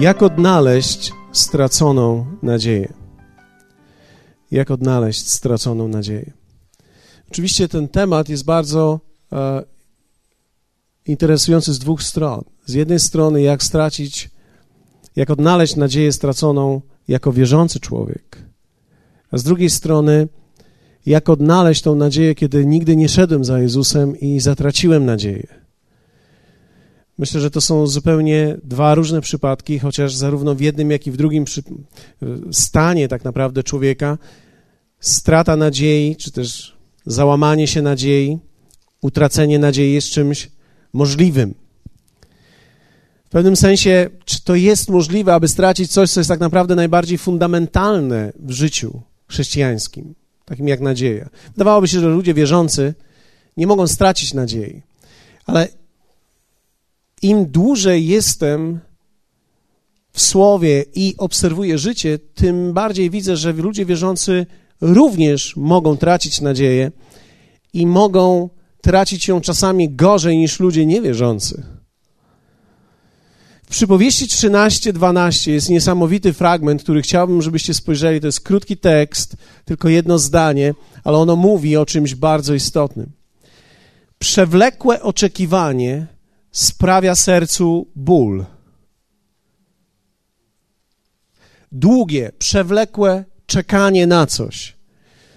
Jak odnaleźć straconą nadzieję? Jak odnaleźć straconą nadzieję? Oczywiście ten temat jest bardzo e, interesujący z dwóch stron. Z jednej strony, jak stracić, jak odnaleźć nadzieję straconą jako wierzący człowiek, a z drugiej strony, jak odnaleźć tą nadzieję, kiedy nigdy nie szedłem za Jezusem i zatraciłem nadzieję. Myślę, że to są zupełnie dwa różne przypadki, chociaż zarówno w jednym, jak i w drugim stanie tak naprawdę człowieka strata nadziei, czy też załamanie się nadziei, utracenie nadziei jest czymś możliwym. W pewnym sensie, czy to jest możliwe, aby stracić coś, co jest tak naprawdę najbardziej fundamentalne w życiu chrześcijańskim, takim jak nadzieja. Wydawałoby się, że ludzie wierzący nie mogą stracić nadziei, ale im dłużej jestem w słowie i obserwuję życie, tym bardziej widzę, że ludzie wierzący również mogą tracić nadzieję i mogą tracić ją czasami gorzej niż ludzie niewierzący. W przypowieści 13:12 jest niesamowity fragment, który chciałbym, żebyście spojrzeli. To jest krótki tekst, tylko jedno zdanie, ale ono mówi o czymś bardzo istotnym. Przewlekłe oczekiwanie sprawia sercu ból. Długie, przewlekłe czekanie na coś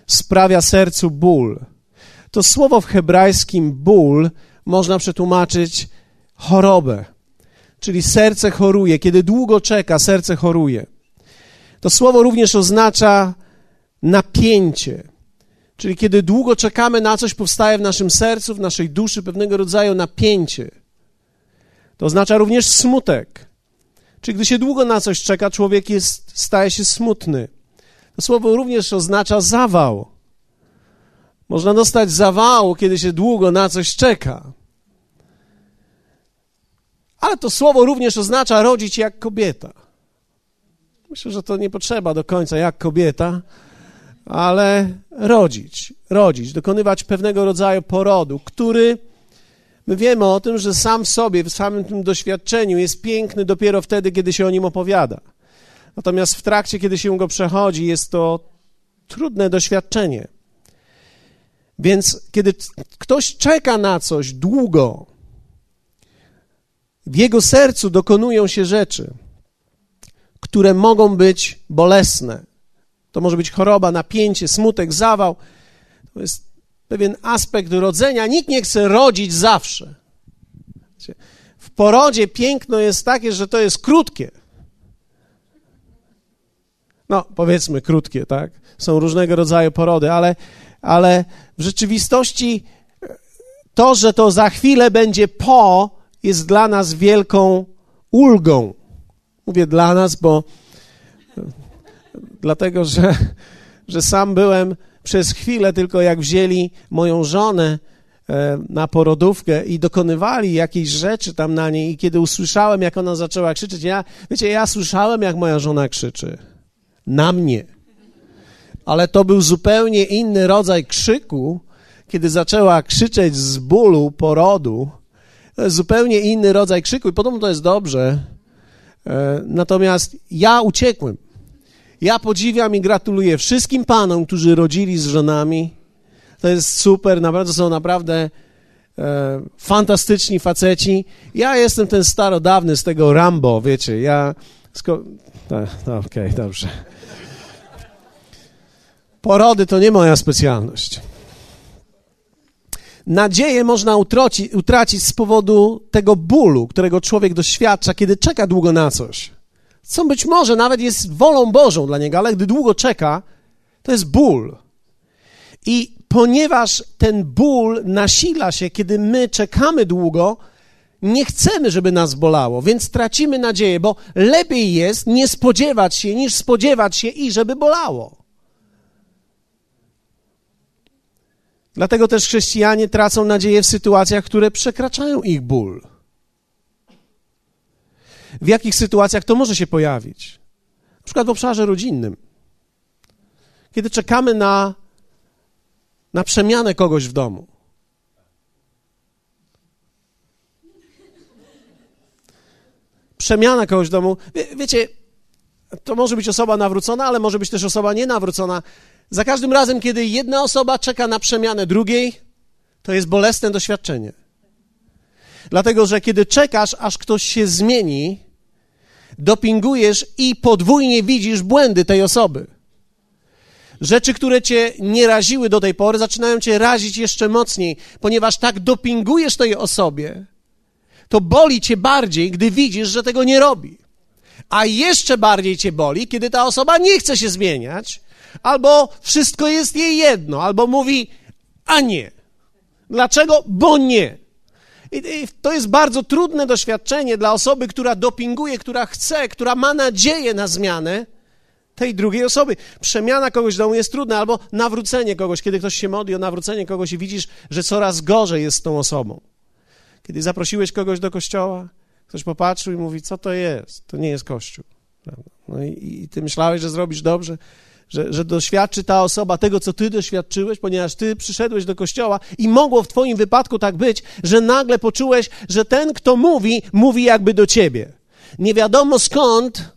sprawia sercu ból. To słowo w hebrajskim ból można przetłumaczyć chorobę, czyli serce choruje. Kiedy długo czeka, serce choruje. To słowo również oznacza napięcie, czyli kiedy długo czekamy na coś, powstaje w naszym sercu, w naszej duszy pewnego rodzaju napięcie. To oznacza również smutek. Czyli gdy się długo na coś czeka, człowiek jest, staje się smutny. To słowo również oznacza zawał. Można dostać zawału, kiedy się długo na coś czeka. Ale to słowo również oznacza rodzić jak kobieta. Myślę, że to nie potrzeba do końca jak kobieta, ale rodzić, rodzić, dokonywać pewnego rodzaju porodu, który My wiemy o tym, że sam w sobie, w samym tym doświadczeniu jest piękny dopiero wtedy, kiedy się o nim opowiada. Natomiast w trakcie, kiedy się go przechodzi, jest to trudne doświadczenie. Więc kiedy ktoś czeka na coś długo, w jego sercu dokonują się rzeczy, które mogą być bolesne. To może być choroba, napięcie, smutek, zawał. To jest pewien aspekt rodzenia. Nikt nie chce rodzić zawsze. W porodzie piękno jest takie, że to jest krótkie. No, powiedzmy krótkie, tak? Są różnego rodzaju porody, ale, ale w rzeczywistości to, że to za chwilę będzie po, jest dla nas wielką ulgą. Mówię dla nas, bo dlatego, że, że sam byłem przez chwilę tylko jak wzięli moją żonę e, na porodówkę i dokonywali jakiejś rzeczy tam na niej i kiedy usłyszałem, jak ona zaczęła krzyczeć, ja, wiecie, ja słyszałem, jak moja żona krzyczy. Na mnie. Ale to był zupełnie inny rodzaj krzyku, kiedy zaczęła krzyczeć z bólu porodu. To jest zupełnie inny rodzaj krzyku i podobno to jest dobrze. E, natomiast ja uciekłem. Ja podziwiam i gratuluję wszystkim panom, którzy rodzili z żonami. To jest super, naprawdę są naprawdę e, fantastyczni faceci. Ja jestem ten starodawny z tego Rambo, wiecie, ja... Sko- Okej, okay, dobrze. Porody to nie moja specjalność. Nadzieję można utraci, utracić z powodu tego bólu, którego człowiek doświadcza, kiedy czeka długo na coś co być może nawet jest wolą Bożą dla niego, ale gdy długo czeka, to jest ból. I ponieważ ten ból nasila się, kiedy my czekamy długo, nie chcemy, żeby nas bolało, więc tracimy nadzieję, bo lepiej jest nie spodziewać się, niż spodziewać się i żeby bolało. Dlatego też chrześcijanie tracą nadzieję w sytuacjach, które przekraczają ich ból w jakich sytuacjach to może się pojawić. Na przykład w obszarze rodzinnym. Kiedy czekamy na, na przemianę kogoś w domu. przemiana kogoś w domu. Wie, wiecie, to może być osoba nawrócona, ale może być też osoba nienawrócona. Za każdym razem, kiedy jedna osoba czeka na przemianę drugiej, to jest bolesne doświadczenie. Dlatego, że kiedy czekasz, aż ktoś się zmieni, dopingujesz i podwójnie widzisz błędy tej osoby. Rzeczy, które cię nie raziły do tej pory, zaczynają cię razić jeszcze mocniej, ponieważ tak dopingujesz tej osobie, to boli cię bardziej, gdy widzisz, że tego nie robi. A jeszcze bardziej cię boli, kiedy ta osoba nie chce się zmieniać, albo wszystko jest jej jedno, albo mówi, a nie. Dlaczego? Bo nie. I, to jest bardzo trudne doświadczenie dla osoby, która dopinguje, która chce, która ma nadzieję na zmianę tej drugiej osoby. Przemiana kogoś do domu jest trudna, albo nawrócenie kogoś, kiedy ktoś się modli o nawrócenie kogoś i widzisz, że coraz gorzej jest z tą osobą. Kiedy zaprosiłeś kogoś do kościoła, ktoś popatrzył i mówi, co to jest? To nie jest kościół. No i, i ty myślałeś, że zrobisz dobrze, że, że doświadczy ta osoba tego, co ty doświadczyłeś, ponieważ ty przyszedłeś do kościoła i mogło w twoim wypadku tak być, że nagle poczułeś, że ten, kto mówi, mówi jakby do ciebie. Nie wiadomo skąd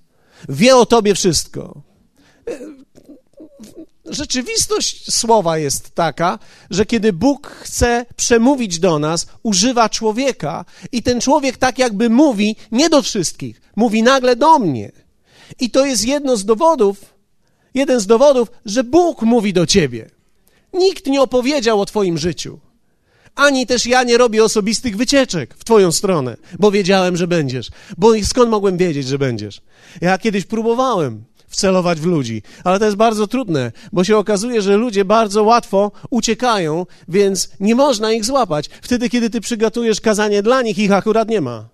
wie o tobie wszystko. Rzeczywistość słowa jest taka, że kiedy Bóg chce przemówić do nas, używa człowieka i ten człowiek tak jakby mówi nie do wszystkich, mówi nagle do mnie. I to jest jedno z dowodów, jeden z dowodów, że Bóg mówi do ciebie. Nikt nie opowiedział o twoim życiu. Ani też ja nie robię osobistych wycieczek w twoją stronę, bo wiedziałem, że będziesz. Bo skąd mogłem wiedzieć, że będziesz? Ja kiedyś próbowałem wcelować w ludzi, ale to jest bardzo trudne, bo się okazuje, że ludzie bardzo łatwo uciekają, więc nie można ich złapać. Wtedy, kiedy ty przygotujesz kazanie dla nich, ich akurat nie ma.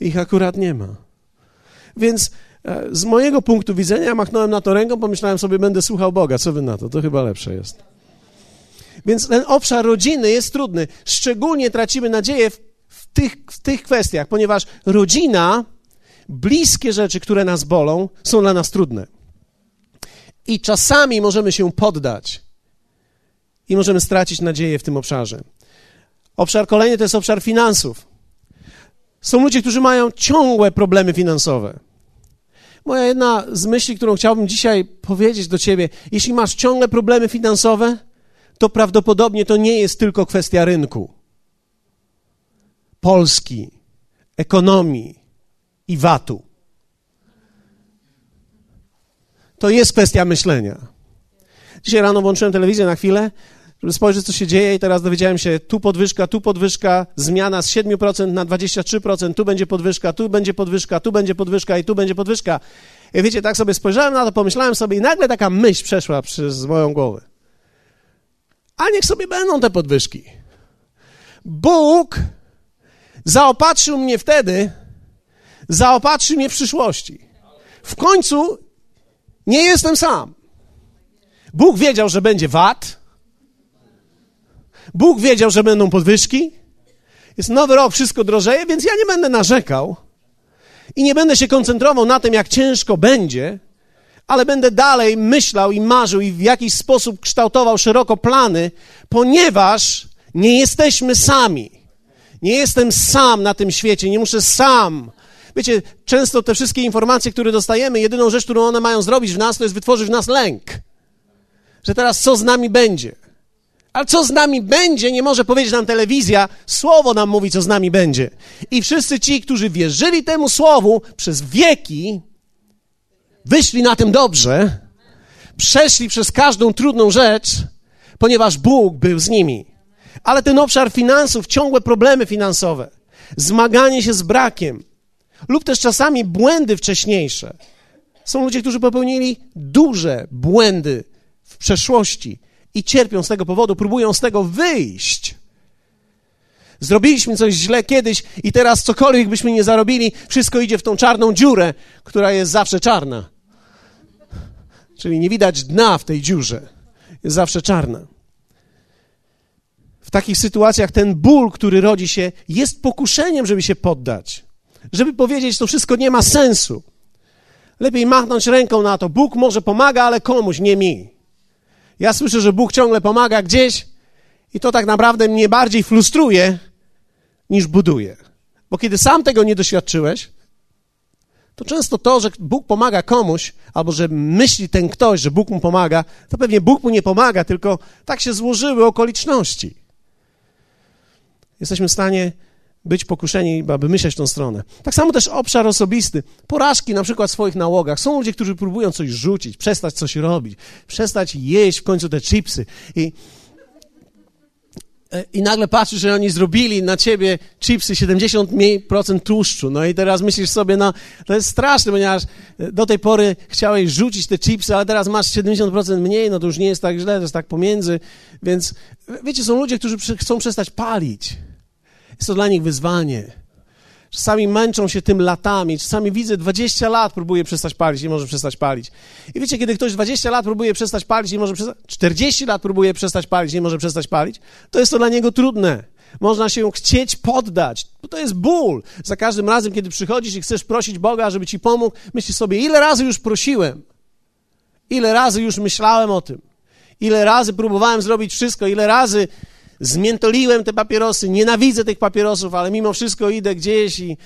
Ich akurat nie ma. Więc z mojego punktu widzenia machnąłem na to ręką, pomyślałem sobie, będę słuchał Boga. Co wy na to? To chyba lepsze jest. Więc ten obszar rodziny jest trudny. Szczególnie tracimy nadzieję w, w, tych, w tych kwestiach, ponieważ rodzina, bliskie rzeczy, które nas bolą, są dla nas trudne. I czasami możemy się poddać i możemy stracić nadzieję w tym obszarze. Obszar kolejny to jest obszar finansów. Są ludzie, którzy mają ciągłe problemy finansowe. Moja jedna z myśli, którą chciałbym dzisiaj powiedzieć do ciebie, jeśli masz ciągle problemy finansowe, to prawdopodobnie to nie jest tylko kwestia rynku, Polski, ekonomii i VAT-u. To jest kwestia myślenia. Dzisiaj rano włączyłem telewizję na chwilę spojrzeć, co się dzieje i teraz dowiedziałem się, tu podwyżka, tu podwyżka, zmiana z 7% na 23%, tu będzie podwyżka, tu będzie podwyżka, tu będzie podwyżka i tu będzie podwyżka. I wiecie, tak sobie spojrzałem na to, pomyślałem sobie i nagle taka myśl przeszła przez moją głowę. A niech sobie będą te podwyżki. Bóg zaopatrzył mnie wtedy, zaopatrzy mnie w przyszłości. W końcu nie jestem sam. Bóg wiedział, że będzie VAT, Bóg wiedział, że będą podwyżki. Jest nowy rok, wszystko drożeje, więc ja nie będę narzekał i nie będę się koncentrował na tym, jak ciężko będzie, ale będę dalej myślał i marzył i w jakiś sposób kształtował szeroko plany, ponieważ nie jesteśmy sami. Nie jestem sam na tym świecie, nie muszę sam. Wiecie, często te wszystkie informacje, które dostajemy, jedyną rzecz, którą one mają zrobić w nas, to jest wytworzyć w nas lęk. Że teraz co z nami będzie? Ale co z nami będzie, nie może powiedzieć nam telewizja, słowo nam mówi, co z nami będzie. I wszyscy ci, którzy wierzyli temu słowu przez wieki, wyszli na tym dobrze, przeszli przez każdą trudną rzecz, ponieważ Bóg był z nimi. Ale ten obszar finansów, ciągłe problemy finansowe, zmaganie się z brakiem, lub też czasami błędy wcześniejsze. Są ludzie, którzy popełnili duże błędy w przeszłości i cierpią z tego powodu, próbują z tego wyjść. Zrobiliśmy coś źle kiedyś i teraz cokolwiek byśmy nie zarobili, wszystko idzie w tą czarną dziurę, która jest zawsze czarna. Czyli nie widać dna w tej dziurze. Jest zawsze czarna. W takich sytuacjach ten ból, który rodzi się, jest pokuszeniem, żeby się poddać. Żeby powiedzieć, to wszystko nie ma sensu. Lepiej machnąć ręką na to. Bóg może pomaga, ale komuś, nie mi. Ja słyszę, że Bóg ciągle pomaga gdzieś i to tak naprawdę mnie bardziej frustruje niż buduje. Bo kiedy sam tego nie doświadczyłeś, to często to, że Bóg pomaga komuś, albo że myśli ten ktoś, że Bóg mu pomaga, to pewnie Bóg mu nie pomaga, tylko tak się złożyły okoliczności. Jesteśmy w stanie być pokuszeni, aby myśleć w tą stronę. Tak samo też obszar osobisty. Porażki na przykład w swoich nałogach. Są ludzie, którzy próbują coś rzucić, przestać coś robić, przestać jeść w końcu te chipsy i E, i nagle patrzysz, że oni zrobili na ciebie chipsy 70% tłuszczu. No i teraz myślisz sobie, no to jest straszne, ponieważ e, do tej pory chciałeś rzucić te chipsy, ale teraz masz 70% mniej, no to już nie jest tak źle, to jest tak pomiędzy. Więc wiecie, są ludzie, którzy chcą przestać palić. Jest to dla nich wyzwanie. Czasami męczą się tym latami. Czasami widzę 20 lat próbuje przestać palić, nie może przestać palić. I wiecie, kiedy ktoś 20 lat próbuje przestać palić, nie może przestać, 40 lat próbuje przestać palić, nie może przestać palić, to jest to dla niego trudne. Można się chcieć poddać, bo to jest ból. Za każdym razem, kiedy przychodzisz i chcesz prosić Boga, żeby ci pomógł, myślisz sobie, ile razy już prosiłem, ile razy już myślałem o tym, ile razy próbowałem zrobić wszystko, ile razy zmiętoliłem te papierosy, nienawidzę tych papierosów, ale mimo wszystko idę gdzieś i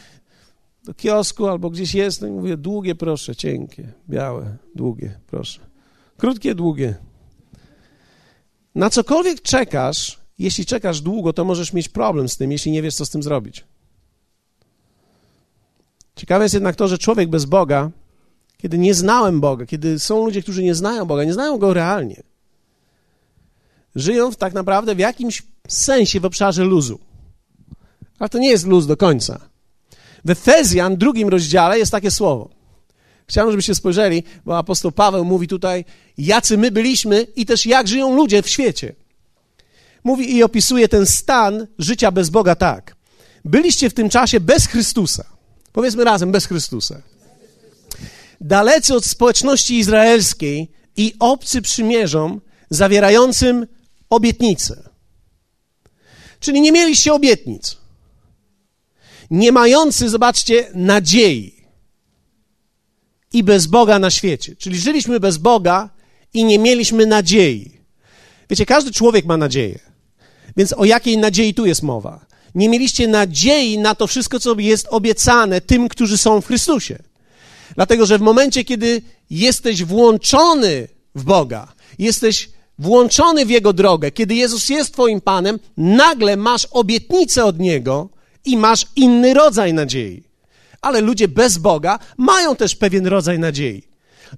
do kiosku albo gdzieś jest, no i mówię, długie proszę, cienkie, białe, długie, proszę. Krótkie, długie. Na cokolwiek czekasz, jeśli czekasz długo, to możesz mieć problem z tym, jeśli nie wiesz, co z tym zrobić. Ciekawe jest jednak to, że człowiek bez Boga, kiedy nie znałem Boga, kiedy są ludzie, którzy nie znają Boga, nie znają Go realnie, żyją tak naprawdę w jakimś sensie w obszarze luzu. Ale to nie jest luz do końca. W Efezjan, drugim rozdziale, jest takie słowo. Chciałbym, żebyście spojrzeli, bo apostoł Paweł mówi tutaj, jacy my byliśmy i też jak żyją ludzie w świecie. Mówi i opisuje ten stan życia bez Boga tak. Byliście w tym czasie bez Chrystusa. Powiedzmy razem, bez Chrystusa. Dalecy od społeczności izraelskiej i obcy przymierzom zawierającym obietnice. Czyli nie mieliście obietnic. Nie mający, zobaczcie, nadziei. I bez Boga na świecie. Czyli żyliśmy bez Boga i nie mieliśmy nadziei. Wiecie, każdy człowiek ma nadzieję. Więc o jakiej nadziei tu jest mowa? Nie mieliście nadziei na to wszystko, co jest obiecane tym, którzy są w Chrystusie. Dlatego, że w momencie, kiedy jesteś włączony w Boga, jesteś włączony w Jego drogę, kiedy Jezus jest Twoim Panem, nagle masz obietnicę od Niego i masz inny rodzaj nadziei. Ale ludzie bez Boga mają też pewien rodzaj nadziei.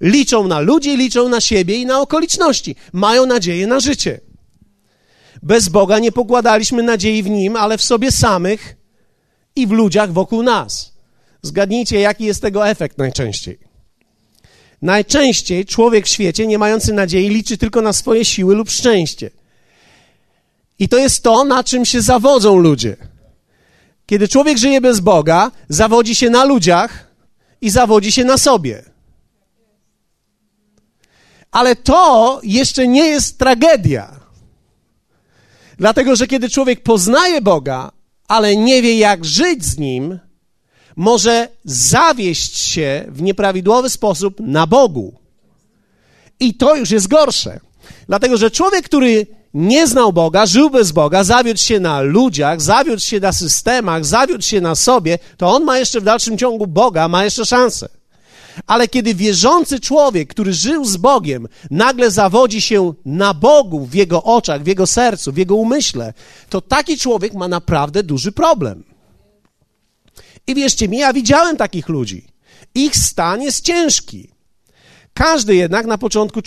Liczą na ludzi, liczą na siebie i na okoliczności. Mają nadzieję na życie. Bez Boga nie pokładaliśmy nadziei w Nim, ale w sobie samych i w ludziach wokół nas. Zgadnijcie, jaki jest tego efekt najczęściej. Najczęściej człowiek w świecie, nie mający nadziei, liczy tylko na swoje siły lub szczęście. I to jest to, na czym się zawodzą ludzie. Kiedy człowiek żyje bez Boga, zawodzi się na ludziach i zawodzi się na sobie. Ale to jeszcze nie jest tragedia. Dlatego, że kiedy człowiek poznaje Boga, ale nie wie, jak żyć z nim, może zawieść się w nieprawidłowy sposób na Bogu. I to już jest gorsze. Dlatego, że człowiek, który nie znał Boga, żył bez Boga, zawiódł się na ludziach, zawiódł się na systemach, zawiódł się na sobie, to on ma jeszcze w dalszym ciągu Boga, ma jeszcze szansę. Ale kiedy wierzący człowiek, który żył z Bogiem, nagle zawodzi się na Bogu w jego oczach, w jego sercu, w jego umyśle, to taki człowiek ma naprawdę duży problem. I wierzcie mi, ja widziałem takich ludzi. Ich stan jest ciężki. Każdy jednak na początku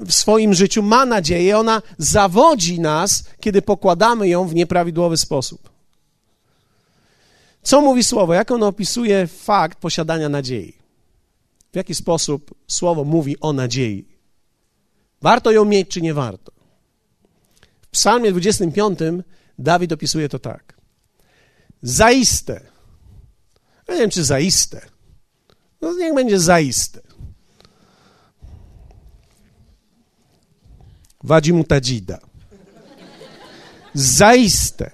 w swoim życiu ma nadzieję, ona zawodzi nas, kiedy pokładamy ją w nieprawidłowy sposób. Co mówi słowo? Jak ono opisuje fakt posiadania nadziei? W jaki sposób słowo mówi o nadziei? Warto ją mieć, czy nie warto? W Psalmie 25 Dawid opisuje to tak. Zaiste ja nie wiem, czy zaiste. No niech będzie zaiste. Wadzi mu tadzida. Zaiste.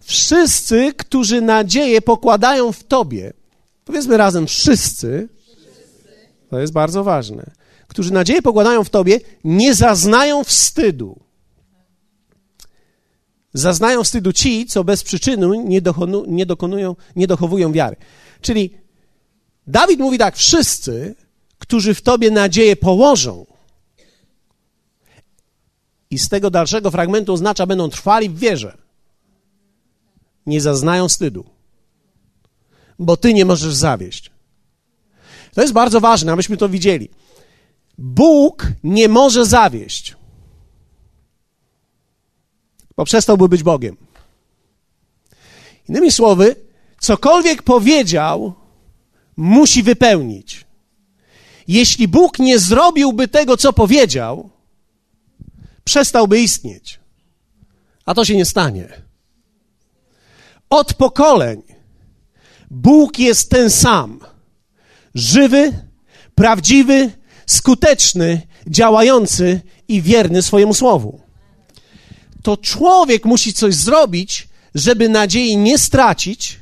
Wszyscy, którzy nadzieję pokładają w Tobie, powiedzmy razem, wszyscy, to jest bardzo ważne, którzy nadzieję pokładają w Tobie, nie zaznają wstydu. Zaznają wstydu ci, co bez przyczyny nie, dochonu, nie, dokonują, nie dochowują wiary. Czyli Dawid mówi tak: wszyscy, którzy w tobie nadzieję położą, i z tego dalszego fragmentu oznacza, będą trwali w wierze, nie zaznają wstydu, bo ty nie możesz zawieść. To jest bardzo ważne, abyśmy to widzieli. Bóg nie może zawieść, bo przestałby być Bogiem. Innymi słowy, cokolwiek powiedział, musi wypełnić. Jeśli Bóg nie zrobiłby tego, co powiedział, przestałby istnieć. A to się nie stanie. Od pokoleń Bóg jest ten sam. Żywy, prawdziwy, skuteczny, działający i wierny swojemu słowu. To człowiek musi coś zrobić, żeby nadziei nie stracić,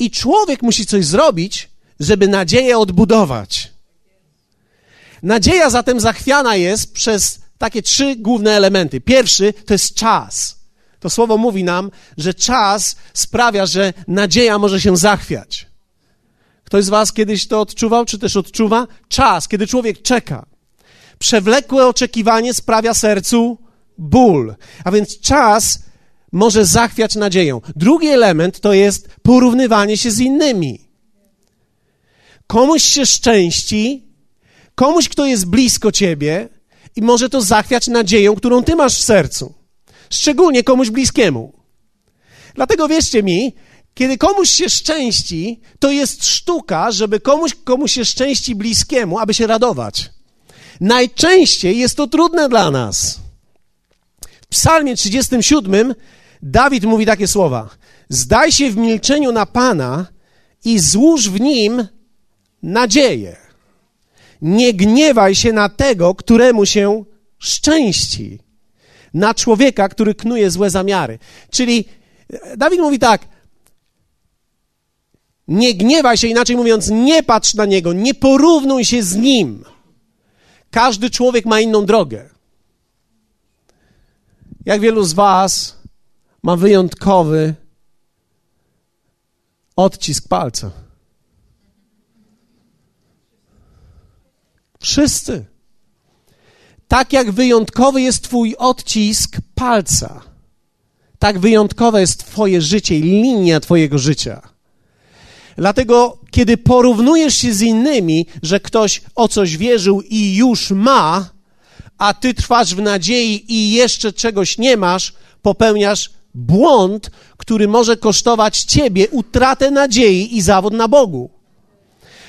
i człowiek musi coś zrobić, żeby nadzieję odbudować. Nadzieja zatem zachwiana jest przez takie trzy główne elementy. Pierwszy to jest czas. To słowo mówi nam, że czas sprawia, że nadzieja może się zachwiać. Ktoś z Was kiedyś to odczuwał, czy też odczuwa? Czas, kiedy człowiek czeka. Przewlekłe oczekiwanie sprawia sercu ból. A więc czas może zachwiać nadzieją. Drugi element to jest porównywanie się z innymi. Komuś się szczęści, komuś, kto jest blisko ciebie, i może to zachwiać nadzieją, którą ty masz w sercu. Szczególnie komuś bliskiemu. Dlatego wierzcie mi, kiedy komuś się szczęści, to jest sztuka, żeby komuś, komuś się szczęści bliskiemu, aby się radować. Najczęściej jest to trudne dla nas. Psalmie 37 Dawid mówi takie słowa: Zdaj się w milczeniu na Pana i złóż w nim nadzieję. Nie gniewaj się na tego, któremu się szczęści, na człowieka, który knuje złe zamiary. Czyli Dawid mówi tak: nie gniewaj się, inaczej mówiąc, nie patrz na niego, nie porównuj się z nim. Każdy człowiek ma inną drogę. Jak wielu z Was ma wyjątkowy odcisk palca? Wszyscy. Tak jak wyjątkowy jest Twój odcisk palca, tak wyjątkowe jest Twoje życie i linia Twojego życia. Dlatego, kiedy porównujesz się z innymi, że ktoś o coś wierzył i już ma, a ty trwasz w nadziei i jeszcze czegoś nie masz, popełniasz błąd, który może kosztować ciebie utratę nadziei i zawód na Bogu.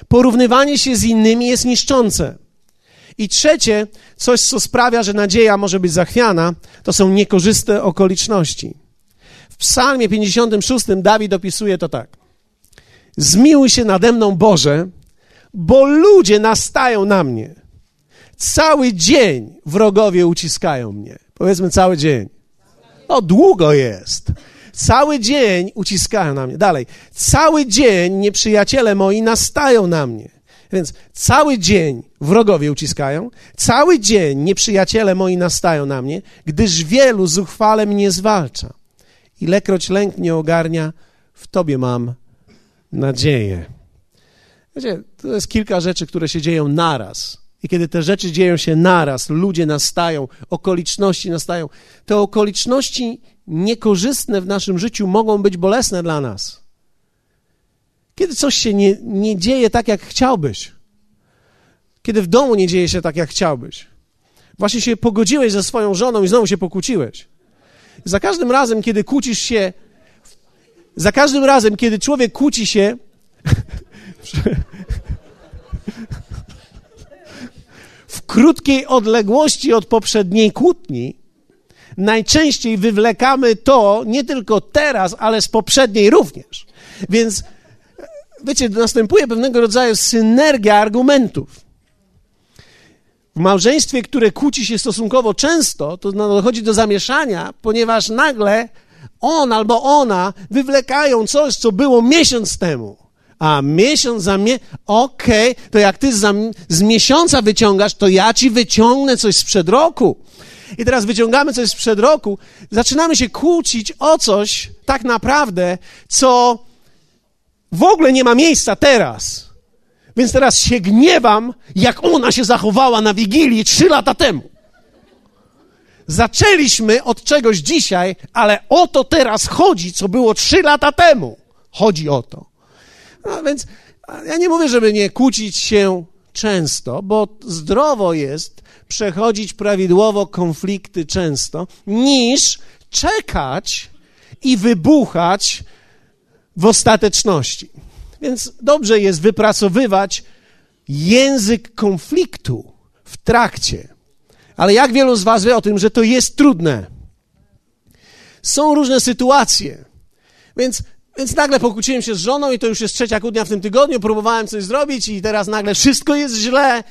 Porównywanie się z innymi jest niszczące. I trzecie, coś, co sprawia, że nadzieja może być zachwiana, to są niekorzystne okoliczności. W Psalmie 56 Dawid opisuje to tak. Zmiłuj się nade mną, Boże, bo ludzie nastają na mnie. Cały dzień wrogowie uciskają mnie. Powiedzmy cały dzień. No, długo jest. Cały dzień uciskają na mnie. Dalej. Cały dzień nieprzyjaciele moi nastają na mnie. Więc cały dzień wrogowie uciskają, cały dzień nieprzyjaciele moi nastają na mnie, gdyż wielu zuchwale mnie zwalcza. Ilekroć lęk mnie ogarnia, w Tobie mam nadzieję. Wiecie, to jest kilka rzeczy, które się dzieją naraz. I kiedy te rzeczy dzieją się naraz, ludzie nastają, okoliczności nastają, te okoliczności niekorzystne w naszym życiu mogą być bolesne dla nas. Kiedy coś się nie, nie dzieje tak, jak chciałbyś, kiedy w domu nie dzieje się tak, jak chciałbyś, właśnie się pogodziłeś ze swoją żoną i znowu się pokłóciłeś. Za każdym razem, kiedy kłócisz się, za każdym razem, kiedy człowiek kłóci się, krótkiej odległości od poprzedniej kłótni, najczęściej wywlekamy to nie tylko teraz, ale z poprzedniej również. Więc wiecie, następuje pewnego rodzaju synergia argumentów. W małżeństwie, które kłóci się stosunkowo często, to dochodzi do zamieszania, ponieważ nagle on albo ona wywlekają coś, co było miesiąc temu. A miesiąc za mnie, okej, okay, to jak ty za, z miesiąca wyciągasz, to ja ci wyciągnę coś sprzed roku. i teraz wyciągamy coś sprzed roku, zaczynamy się kłócić o coś tak naprawdę, co w ogóle nie ma miejsca teraz. Więc teraz się gniewam, jak ona się zachowała na Wigilii trzy lata temu. Zaczęliśmy od czegoś dzisiaj, ale o to teraz chodzi, co było trzy lata temu. Chodzi o to. No więc ja nie mówię, żeby nie kłócić się często, bo zdrowo jest przechodzić prawidłowo konflikty często, niż czekać i wybuchać w ostateczności. Więc dobrze jest wypracowywać język konfliktu w trakcie. Ale jak wielu z Was wie o tym, że to jest trudne? Są różne sytuacje. Więc, więc nagle pokłóciłem się z żoną i to już jest trzecia kłótnia w tym tygodniu, próbowałem coś zrobić i teraz nagle wszystko jest źle.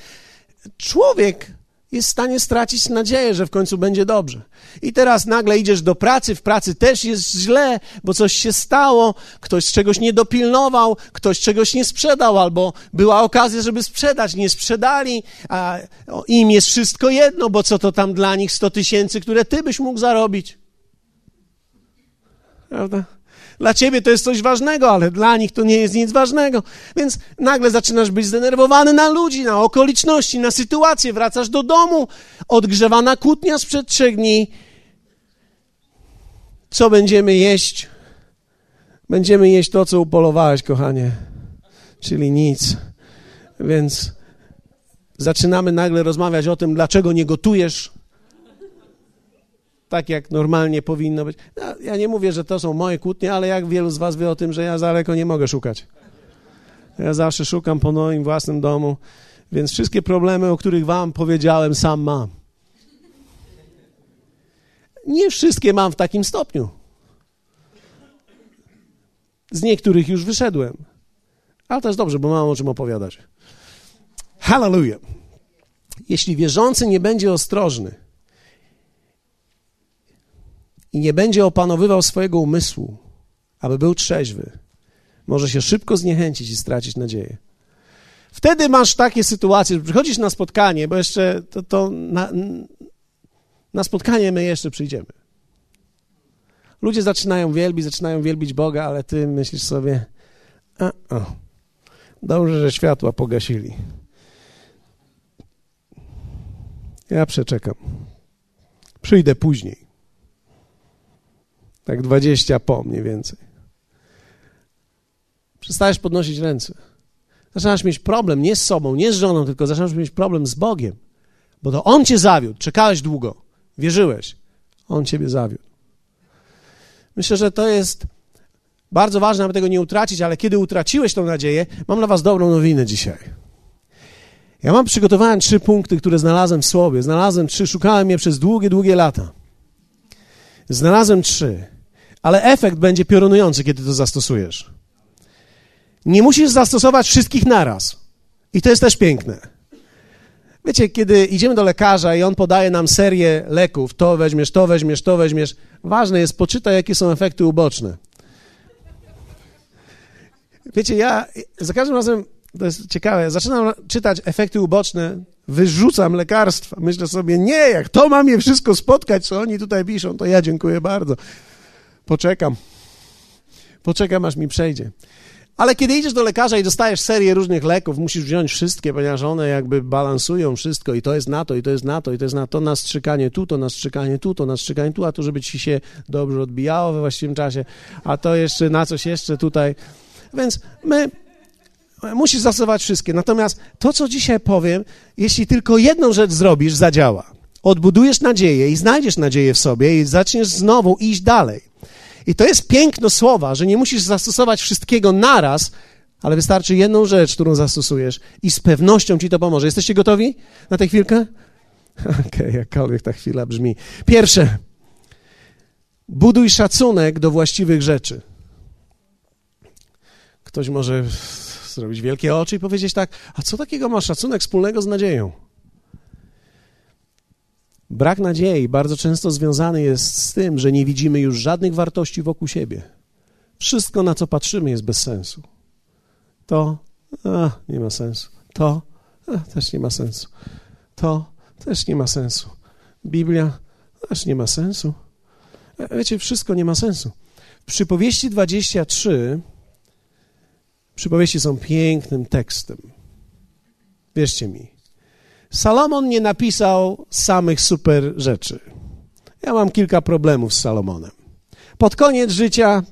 Człowiek jest w stanie stracić nadzieję, że w końcu będzie dobrze. I teraz nagle idziesz do pracy, w pracy też jest źle, bo coś się stało, ktoś czegoś nie dopilnował, ktoś czegoś nie sprzedał, albo była okazja, żeby sprzedać, nie sprzedali, a im jest wszystko jedno, bo co to tam dla nich 100 tysięcy, które ty byś mógł zarobić. Prawda? Dla ciebie to jest coś ważnego, ale dla nich to nie jest nic ważnego. Więc nagle zaczynasz być zdenerwowany na ludzi, na okoliczności, na sytuację. Wracasz do domu, odgrzewana kłótnia sprzed trzech dni. Co będziemy jeść? Będziemy jeść to, co upolowałeś, kochanie, czyli nic. Więc zaczynamy nagle rozmawiać o tym, dlaczego nie gotujesz tak jak normalnie powinno być. Ja nie mówię, że to są moje kłótnie, ale jak wielu z was wie o tym, że ja daleko nie mogę szukać. Ja zawsze szukam po moim własnym domu, więc wszystkie problemy, o których wam powiedziałem, sam mam. Nie wszystkie mam w takim stopniu. Z niektórych już wyszedłem. Ale to jest dobrze, bo mam o czym opowiadać. Hallelujah. Jeśli wierzący nie będzie ostrożny, i nie będzie opanowywał swojego umysłu, aby był trzeźwy, może się szybko zniechęcić i stracić nadzieję. Wtedy masz takie sytuacje, że przychodzisz na spotkanie, bo jeszcze to, to na, na spotkanie my jeszcze przyjdziemy. Ludzie zaczynają wielbić, zaczynają wielbić Boga, ale ty myślisz sobie, a, a, dobrze, że światła pogasili. Ja przeczekam. Przyjdę później. Tak 20 po mniej więcej. Przestajesz podnosić ręce. Zaczynasz mieć problem nie z sobą, nie z żoną, tylko zaczynasz mieć problem z Bogiem. Bo to On cię zawiódł. Czekałeś długo. Wierzyłeś. On ciebie zawiódł. Myślę, że to jest bardzo ważne, aby tego nie utracić, ale kiedy utraciłeś tą nadzieję, mam dla was dobrą nowinę dzisiaj. Ja mam przygotowałem trzy punkty, które znalazłem w słowie. Znalazłem trzy, szukałem je przez długie, długie lata. Znalazłem trzy, ale efekt będzie piorunujący, kiedy to zastosujesz. Nie musisz zastosować wszystkich naraz. I to jest też piękne. Wiecie, kiedy idziemy do lekarza i on podaje nam serię leków, to weźmiesz, to weźmiesz, to weźmiesz, ważne jest, poczytaj, jakie są efekty uboczne. Wiecie, ja za każdym razem, to jest ciekawe, zaczynam czytać efekty uboczne wyrzucam lekarstwa. Myślę sobie, nie, jak to mam je wszystko spotkać, co oni tutaj piszą, to ja dziękuję bardzo. Poczekam. Poczekam, aż mi przejdzie. Ale kiedy idziesz do lekarza i dostajesz serię różnych leków, musisz wziąć wszystkie, ponieważ one jakby balansują wszystko i to jest na to, i to jest na to, i to jest na to, na strzykanie tu, to na strzykanie tu, to na strzykanie tu, a tu, żeby ci się dobrze odbijało we właściwym czasie, a to jeszcze na coś jeszcze tutaj. Więc my Musisz zastosować wszystkie. Natomiast to, co dzisiaj powiem, jeśli tylko jedną rzecz zrobisz, zadziała. Odbudujesz nadzieję i znajdziesz nadzieję w sobie i zaczniesz znowu iść dalej. I to jest piękno słowa, że nie musisz zastosować wszystkiego naraz, ale wystarczy jedną rzecz, którą zastosujesz i z pewnością ci to pomoże. Jesteście gotowi na tę chwilkę? Okej, okay, jakkolwiek ta chwila brzmi. Pierwsze, buduj szacunek do właściwych rzeczy. Ktoś może zrobić wielkie oczy i powiedzieć tak, a co takiego ma szacunek wspólnego z nadzieją? Brak nadziei bardzo często związany jest z tym, że nie widzimy już żadnych wartości wokół siebie. Wszystko, na co patrzymy, jest bez sensu. To a, nie ma sensu. To a, też nie ma sensu. To też nie ma sensu. Biblia Aż nie ma sensu. E, wiecie, wszystko nie ma sensu. W przypowieści 23 przypowieści są pięknym tekstem. Wierzcie mi. Salomon nie napisał samych super rzeczy. Ja mam kilka problemów z Salomonem. Pod koniec życia,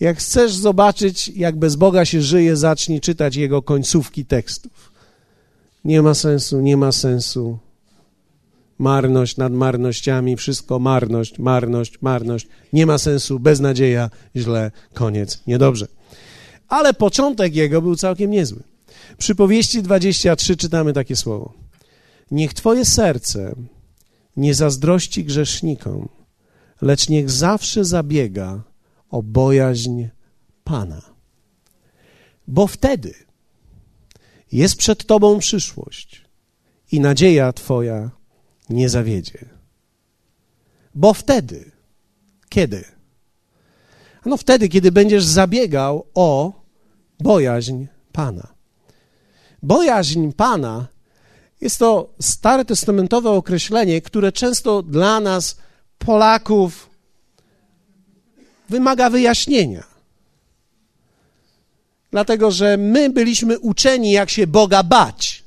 jak chcesz zobaczyć, jak bez Boga się żyje, zacznij czytać jego końcówki tekstów. Nie ma sensu, nie ma sensu. Marność nad marnościami, wszystko marność, marność, marność. Nie ma sensu, beznadzieja, źle, koniec, niedobrze. Ale początek jego był całkiem niezły. Przy powieści 23 czytamy takie słowo. Niech Twoje serce nie zazdrości grzesznikom, lecz niech zawsze zabiega o bojaźń Pana. Bo wtedy jest przed Tobą przyszłość i nadzieja Twoja nie zawiedzie. Bo wtedy, kiedy? No wtedy, kiedy będziesz zabiegał o bojaźń Pana. Bojaźń Pana jest to stare testamentowe określenie, które często dla nas, Polaków, wymaga wyjaśnienia. Dlatego, że my byliśmy uczeni, jak się Boga bać.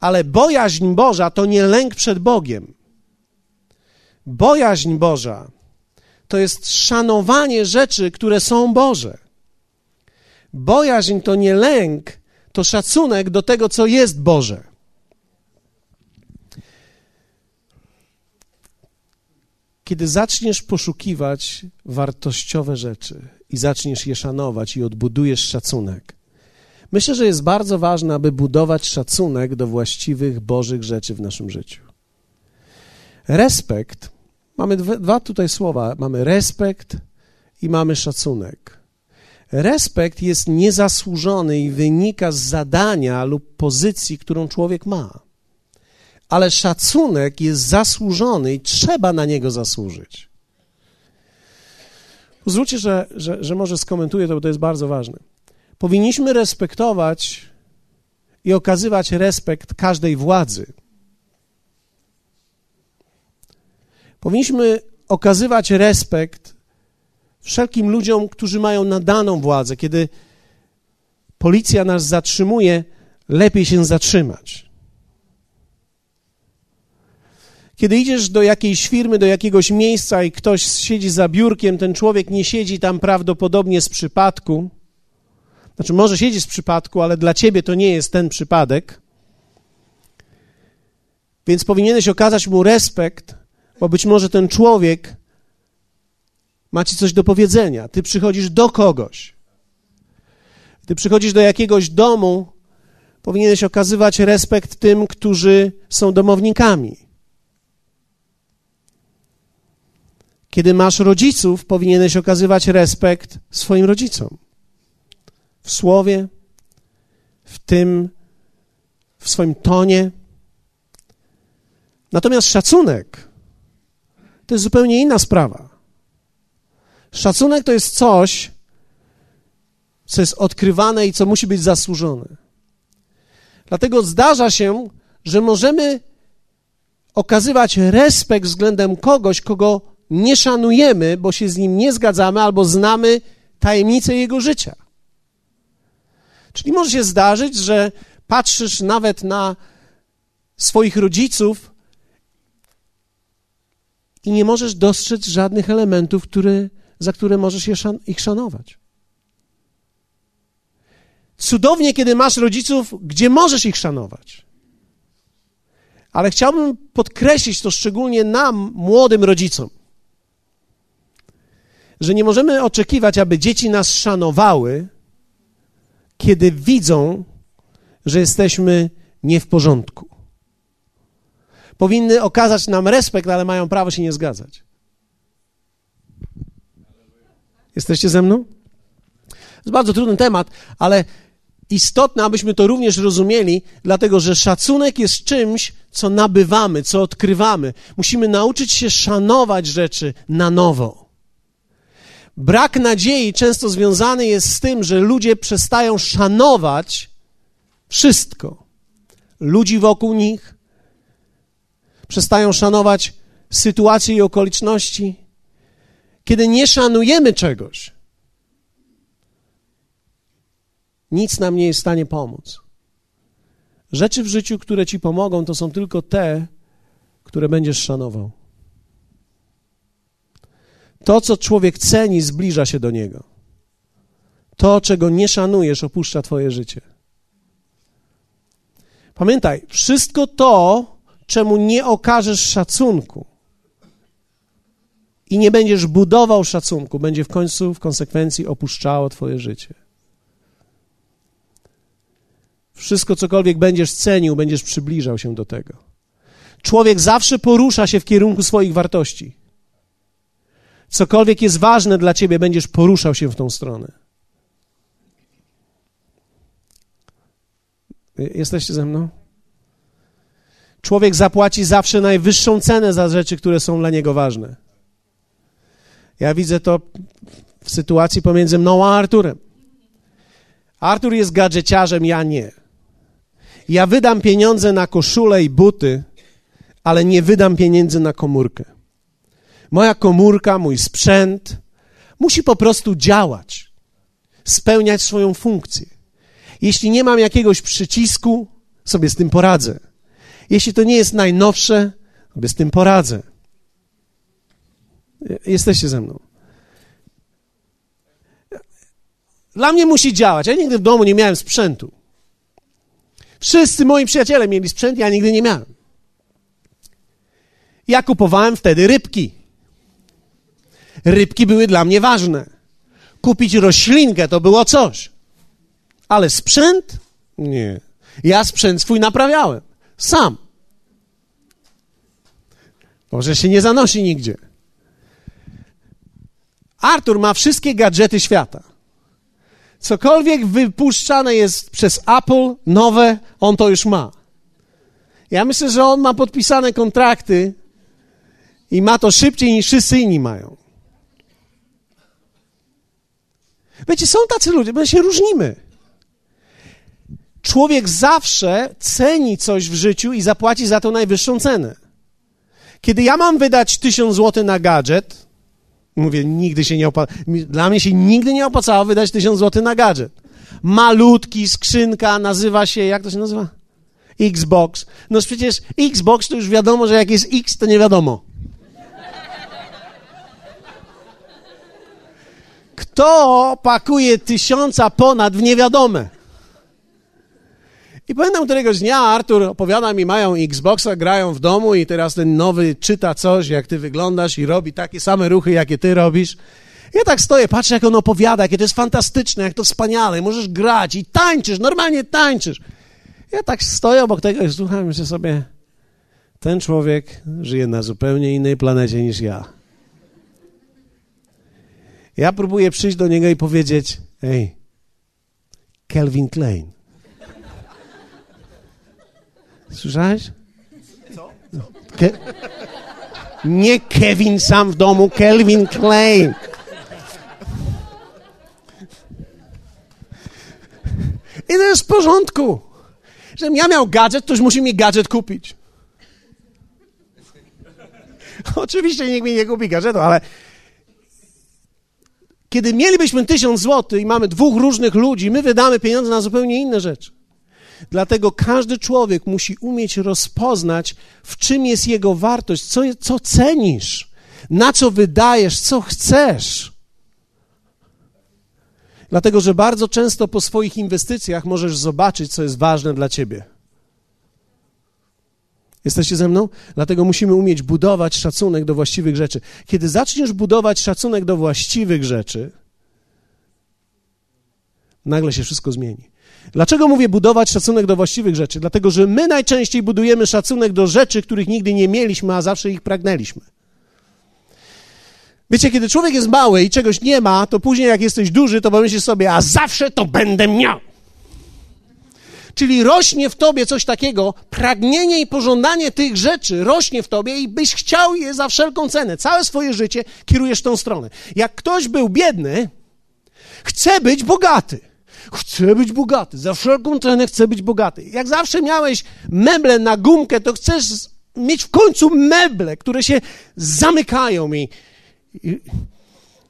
Ale bojaźń Boża to nie lęk przed Bogiem. Bojaźń Boża to jest szanowanie rzeczy, które są Boże. Bojaźń to nie lęk, to szacunek do tego, co jest Boże. Kiedy zaczniesz poszukiwać wartościowe rzeczy i zaczniesz je szanować i odbudujesz szacunek, myślę, że jest bardzo ważne, aby budować szacunek do właściwych Bożych rzeczy w naszym życiu. Respekt, mamy dwa tutaj słowa, mamy respekt i mamy szacunek. Respekt jest niezasłużony i wynika z zadania lub pozycji, którą człowiek ma. Ale szacunek jest zasłużony i trzeba na niego zasłużyć. Pozwólcie, że, że, że może skomentuję to, bo to jest bardzo ważne. Powinniśmy respektować i okazywać respekt każdej władzy. Powinniśmy okazywać respekt wszelkim ludziom, którzy mają nadaną władzę. Kiedy policja nas zatrzymuje, lepiej się zatrzymać. Kiedy idziesz do jakiejś firmy, do jakiegoś miejsca i ktoś siedzi za biurkiem, ten człowiek nie siedzi tam prawdopodobnie z przypadku. Znaczy, może siedzi z przypadku, ale dla ciebie to nie jest ten przypadek. Więc powinieneś okazać mu respekt, bo być może ten człowiek macie coś do powiedzenia. Ty przychodzisz do kogoś. Ty przychodzisz do jakiegoś domu, powinieneś okazywać respekt tym, którzy są domownikami. Kiedy masz rodziców, powinieneś okazywać respekt swoim rodzicom. W słowie, w tym, w swoim tonie. Natomiast szacunek to jest zupełnie inna sprawa. Szacunek to jest coś, co jest odkrywane i co musi być zasłużone. Dlatego zdarza się, że możemy okazywać respekt względem kogoś, kogo nie szanujemy, bo się z nim nie zgadzamy albo znamy tajemnicę jego życia. Czyli może się zdarzyć, że patrzysz nawet na swoich rodziców i nie możesz dostrzec żadnych elementów, które za które możesz ich szanować. Cudownie, kiedy masz rodziców, gdzie możesz ich szanować. Ale chciałbym podkreślić to szczególnie nam, młodym rodzicom, że nie możemy oczekiwać, aby dzieci nas szanowały, kiedy widzą, że jesteśmy nie w porządku. Powinny okazać nam respekt, ale mają prawo się nie zgadzać. Jesteście ze mną? To jest bardzo trudny temat, ale istotne, abyśmy to również rozumieli, dlatego że szacunek jest czymś, co nabywamy, co odkrywamy. Musimy nauczyć się szanować rzeczy na nowo. Brak nadziei często związany jest z tym, że ludzie przestają szanować wszystko. Ludzi wokół nich, przestają szanować sytuacje i okoliczności, kiedy nie szanujemy czegoś, nic nam nie jest w stanie pomóc. Rzeczy w życiu, które ci pomogą, to są tylko te, które będziesz szanował. To, co człowiek ceni, zbliża się do niego. To, czego nie szanujesz, opuszcza twoje życie. Pamiętaj, wszystko to, czemu nie okażesz szacunku i nie będziesz budował szacunku, będzie w końcu, w konsekwencji opuszczało twoje życie. Wszystko, cokolwiek będziesz cenił, będziesz przybliżał się do tego. Człowiek zawsze porusza się w kierunku swoich wartości. Cokolwiek jest ważne dla ciebie, będziesz poruszał się w tą stronę. Jesteście ze mną? Człowiek zapłaci zawsze najwyższą cenę za rzeczy, które są dla niego ważne. Ja widzę to w sytuacji pomiędzy mną a Arturem. Artur jest gadżeciarzem, ja nie. Ja wydam pieniądze na koszulę i buty, ale nie wydam pieniędzy na komórkę. Moja komórka, mój sprzęt musi po prostu działać, spełniać swoją funkcję. Jeśli nie mam jakiegoś przycisku, sobie z tym poradzę. Jeśli to nie jest najnowsze, sobie z tym poradzę. Jesteście ze mną. Dla mnie musi działać. Ja nigdy w domu nie miałem sprzętu. Wszyscy moi przyjaciele mieli sprzęt, ja nigdy nie miałem. Ja kupowałem wtedy rybki. Rybki były dla mnie ważne. Kupić roślinkę to było coś. Ale sprzęt? Nie. Ja sprzęt swój naprawiałem. Sam. Może się nie zanosi nigdzie. Artur ma wszystkie gadżety świata. Cokolwiek wypuszczane jest przez Apple, nowe, on to już ma. Ja myślę, że on ma podpisane kontrakty i ma to szybciej niż wszyscy inni mają. Wiecie, są tacy ludzie, my się różnimy. Człowiek zawsze ceni coś w życiu i zapłaci za to najwyższą cenę. Kiedy ja mam wydać tysiąc złotych na gadżet, mówię, nigdy się nie opłaca, dla mnie się nigdy nie opłacało wydać tysiąc złotych na gadżet. Malutki, skrzynka, nazywa się, jak to się nazywa? Xbox. No przecież Xbox to już wiadomo, że jak jest X, to nie wiadomo. Kto pakuje tysiąca ponad w niewiadome? I pamiętam któregoś dnia Artur opowiada mi, mają Xboxa, grają w domu i teraz ten nowy czyta coś, jak ty wyglądasz i robi takie same ruchy, jakie ty robisz. Ja tak stoję, patrzę, jak on opowiada, jakie to jest fantastyczne, jak to wspaniale, możesz grać i tańczysz, normalnie tańczysz. Ja tak stoję obok tego i słucham, myślę sobie, ten człowiek żyje na zupełnie innej planecie niż ja. Ja próbuję przyjść do niego i powiedzieć, ej, Kelvin Klein, Słyszałeś? Co? Ke nie Kevin sam w domu, Kelvin Klein. I to jest w porządku. Żebym ja miał gadżet, to już musi mi gadżet kupić. Oczywiście nikt mi nie kupi gadżetu, ale kiedy mielibyśmy tysiąc złotych i mamy dwóch różnych ludzi, my wydamy pieniądze na zupełnie inne rzeczy. Dlatego każdy człowiek musi umieć rozpoznać, w czym jest jego wartość, co, co cenisz, na co wydajesz, co chcesz. Dlatego, że bardzo często po swoich inwestycjach możesz zobaczyć, co jest ważne dla ciebie. Jesteście ze mną? Dlatego musimy umieć budować szacunek do właściwych rzeczy. Kiedy zaczniesz budować szacunek do właściwych rzeczy, nagle się wszystko zmieni. Dlaczego mówię budować szacunek do właściwych rzeczy? Dlatego, że my najczęściej budujemy szacunek do rzeczy, których nigdy nie mieliśmy, a zawsze ich pragnęliśmy. Wiecie, kiedy człowiek jest mały i czegoś nie ma, to później jak jesteś duży, to pomyślisz sobie, a zawsze to będę miał. Czyli rośnie w tobie coś takiego, pragnienie i pożądanie tych rzeczy rośnie w tobie i byś chciał je za wszelką cenę. Całe swoje życie kierujesz tą stronę. Jak ktoś był biedny, chce być bogaty. Chcę być bogaty, za wszelką cenę chcę być bogaty. Jak zawsze miałeś meble na gumkę, to chcesz mieć w końcu meble, które się zamykają i, i,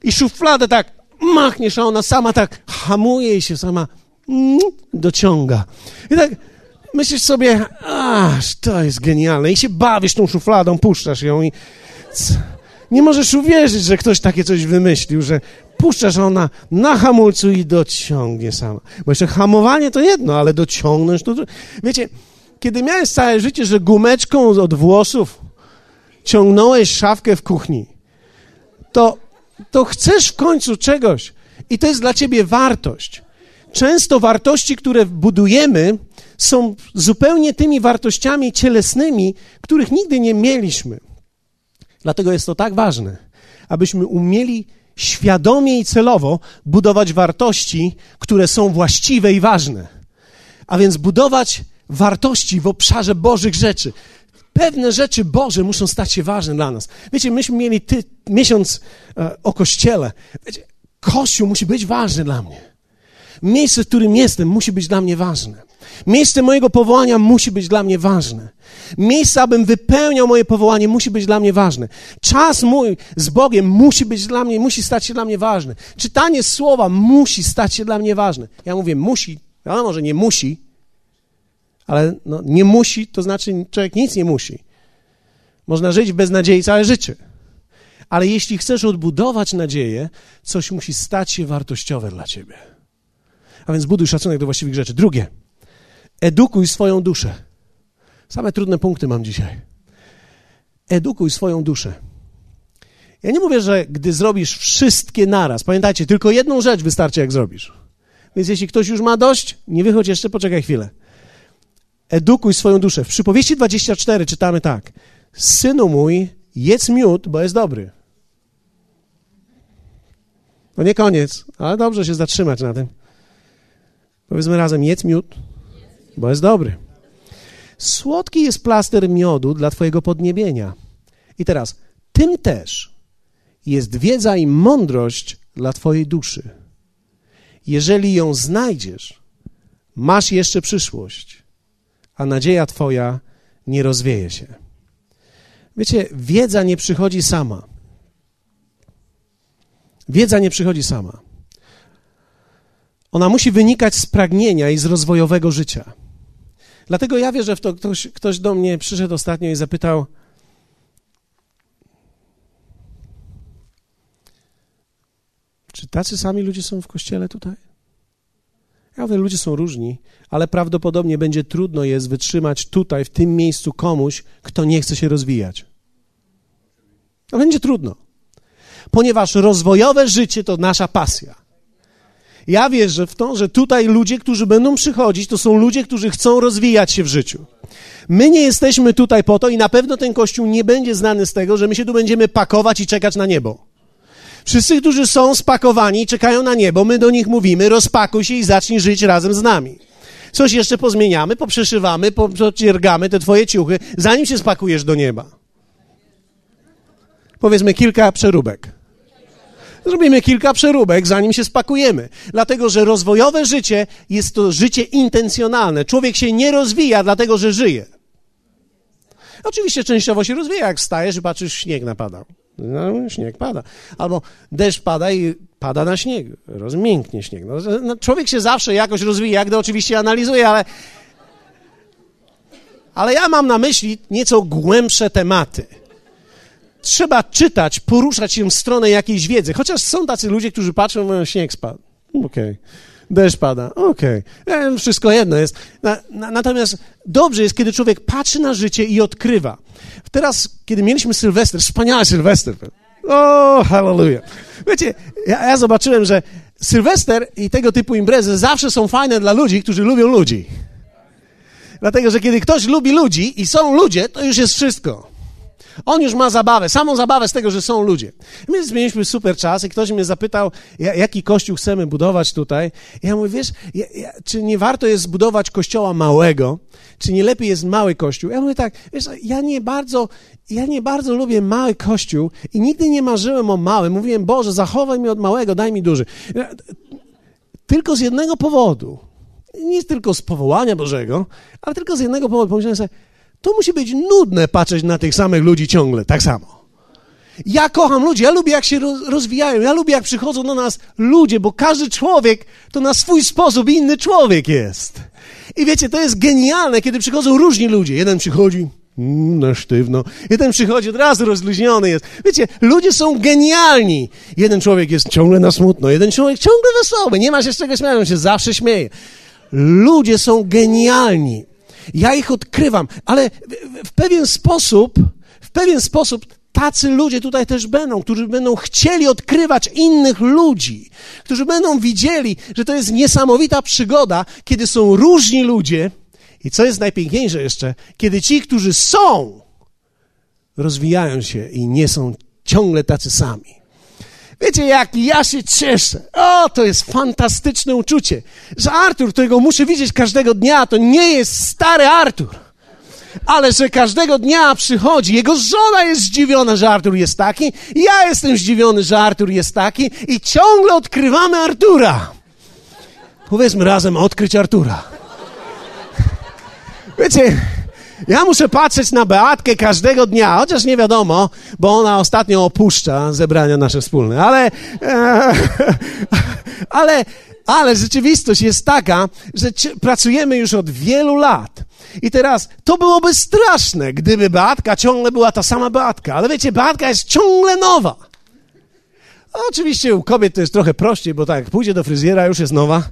i szufladę tak machniesz, a ona sama tak hamuje i się sama mm, dociąga. I tak myślisz sobie, aż to jest genialne. I się bawisz tą szufladą, puszczasz ją i nie możesz uwierzyć, że ktoś takie coś wymyślił, że puszczasz ona na hamulcu i dociągnie sama. Bo jeszcze hamowanie to jedno, ale dociągnąć to... Wiecie, kiedy miałeś całe życie, że gumeczką od włosów ciągnąłeś szafkę w kuchni, to, to chcesz w końcu czegoś i to jest dla ciebie wartość. Często wartości, które budujemy, są zupełnie tymi wartościami cielesnymi, których nigdy nie mieliśmy. Dlatego jest to tak ważne, abyśmy umieli świadomie i celowo budować wartości, które są właściwe i ważne. A więc budować wartości w obszarze Bożych rzeczy. Pewne rzeczy Boże muszą stać się ważne dla nas. Wiecie, myśmy mieli ty, miesiąc e, o kościele. Wiecie, kościół musi być ważny dla mnie. Miejsce, w którym jestem, musi być dla mnie ważne. Miejsce mojego powołania musi być dla mnie ważne. Miejsce, abym wypełniał moje powołanie, musi być dla mnie ważne. Czas mój z Bogiem musi być dla mnie, musi stać się dla mnie ważny. Czytanie słowa musi stać się dla mnie ważne. Ja mówię musi, ale może nie musi, ale no, nie musi, to znaczy człowiek nic nie musi. Można żyć w beznadziei całe życie. Ale jeśli chcesz odbudować nadzieję, coś musi stać się wartościowe dla ciebie. A więc buduj szacunek do właściwych rzeczy. Drugie, edukuj swoją duszę. Same trudne punkty mam dzisiaj. Edukuj swoją duszę. Ja nie mówię, że gdy zrobisz wszystkie naraz, pamiętajcie, tylko jedną rzecz wystarczy, jak zrobisz. Więc jeśli ktoś już ma dość, nie wychodź jeszcze, poczekaj chwilę. Edukuj swoją duszę. W przypowieści 24 czytamy tak. Synu mój, jedz miód, bo jest dobry. To nie koniec, ale dobrze się zatrzymać na tym. Powiedzmy razem, jedz miód, bo jest dobry. Słodki jest plaster miodu dla Twojego podniebienia. I teraz, tym też jest wiedza i mądrość dla Twojej duszy. Jeżeli ją znajdziesz, masz jeszcze przyszłość, a nadzieja Twoja nie rozwieje się. Wiecie, wiedza nie przychodzi sama. Wiedza nie przychodzi sama. Ona musi wynikać z pragnienia i z rozwojowego życia. Dlatego ja wierzę w to, ktoś, ktoś do mnie przyszedł ostatnio i zapytał, czy tacy sami ludzie są w kościele tutaj? Ja mówię, ludzie są różni, ale prawdopodobnie będzie trudno jest wytrzymać tutaj, w tym miejscu komuś, kto nie chce się rozwijać. Będzie trudno, ponieważ rozwojowe życie to nasza pasja. Ja wierzę w to, że tutaj ludzie, którzy będą przychodzić, to są ludzie, którzy chcą rozwijać się w życiu. My nie jesteśmy tutaj po to i na pewno ten kościół nie będzie znany z tego, że my się tu będziemy pakować i czekać na niebo. Wszyscy, którzy są spakowani i czekają na niebo, my do nich mówimy, rozpakuj się i zacznij żyć razem z nami. Coś jeszcze pozmieniamy, poprzeszywamy, pociergamy te twoje ciuchy, zanim się spakujesz do nieba. Powiedzmy kilka przeróbek. Zrobimy kilka przeróbek, zanim się spakujemy. Dlatego, że rozwojowe życie jest to życie intencjonalne. Człowiek się nie rozwija, dlatego że żyje. Oczywiście częściowo się rozwija, jak wstajesz i patrzysz, śnieg napadał. No, śnieg pada. Albo deszcz pada i pada na śnieg. Rozmięknie śnieg. No, no, człowiek się zawsze jakoś rozwija, gdy oczywiście analizuje, ale, ale ja mam na myśli nieco głębsze tematy trzeba czytać, poruszać się w stronę jakiejś wiedzy. Chociaż są tacy ludzie, którzy patrzą, mówią, śnieg spadł. Okej. Okay. Deszcz pada. Okej. Okay. Wszystko jedno jest. Na, na, natomiast dobrze jest, kiedy człowiek patrzy na życie i odkrywa. Teraz, kiedy mieliśmy Sylwester, wspaniały Sylwester. O, hallelujah. Wiecie, ja, ja zobaczyłem, że Sylwester i tego typu imprezy zawsze są fajne dla ludzi, którzy lubią ludzi. Dlatego, że kiedy ktoś lubi ludzi i są ludzie, to już jest wszystko. On już ma zabawę, samą zabawę z tego, że są ludzie. My zmieniliśmy super czas i ktoś mnie zapytał, jaki kościół chcemy budować tutaj. I ja mówię, wiesz, ja, ja, czy nie warto jest zbudować kościoła małego? Czy nie lepiej jest mały kościół? Ja mówię tak, wiesz, ja nie bardzo, ja nie bardzo lubię mały kościół i nigdy nie marzyłem o małym. Mówiłem, Boże, zachowaj mnie od małego, daj mi duży. Tylko z jednego powodu. Nie tylko z powołania Bożego, ale tylko z jednego powodu. Pomyślałem sobie, To musi być nudne patrzeć na tych samych ludzi ciągle, tak samo. Ja kocham ludzi, ja lubię jak się rozwijają, ja lubię jak przychodzą do nas ludzie, bo każdy człowiek to na swój sposób inny człowiek jest. I wiecie, to jest genialne, kiedy przychodzą różni ludzie. Jeden przychodzi, mm, na sztywno. Jeden przychodzi od razu rozluźniony jest. Wiecie, ludzie są genialni. Jeden człowiek jest ciągle na smutno, jeden człowiek ciągle wesoły. Nie ma się z czego śmiać, on się zawsze śmieje. Ludzie są genialni. Ja ich odkrywam, ale w, pewien sposób, w pewien sposób tacy ludzie tutaj też będą, którzy będą chcieli odkrywać innych ludzi, którzy będą widzieli, że to jest niesamowita przygoda, kiedy są różni ludzie i co jest najpiękniejsze jeszcze, kiedy ci, którzy są, rozwijają się i nie są ciągle tacy sami. Wiecie, jak ja się cieszę. O, to jest fantastyczne uczucie, że Artur, którego muszę widzieć każdego dnia, to nie jest stary Artur ale że każdego dnia przychodzi, jego żona jest zdziwiona, że Artur jest taki, ja jestem zdziwiony, że Artur jest taki i ciągle odkrywamy Artura. Powiedzmy razem, odkryć Artura. Wiecie, ja muszę patrzeć na Beatkę każdego dnia, chociaż nie wiadomo, bo ona ostatnio opuszcza zebrania nasze wspólne, ale, e, ale, ale rzeczywistość jest taka, że pracujemy już od wielu lat. I teraz to byłoby straszne, gdyby Beatka ciągle była ta sama Beatka, ale wiecie, Beatka jest ciągle nowa. Oczywiście u kobiet to jest trochę prościej, bo tak, pójdzie do fryzjera, już jest nowa.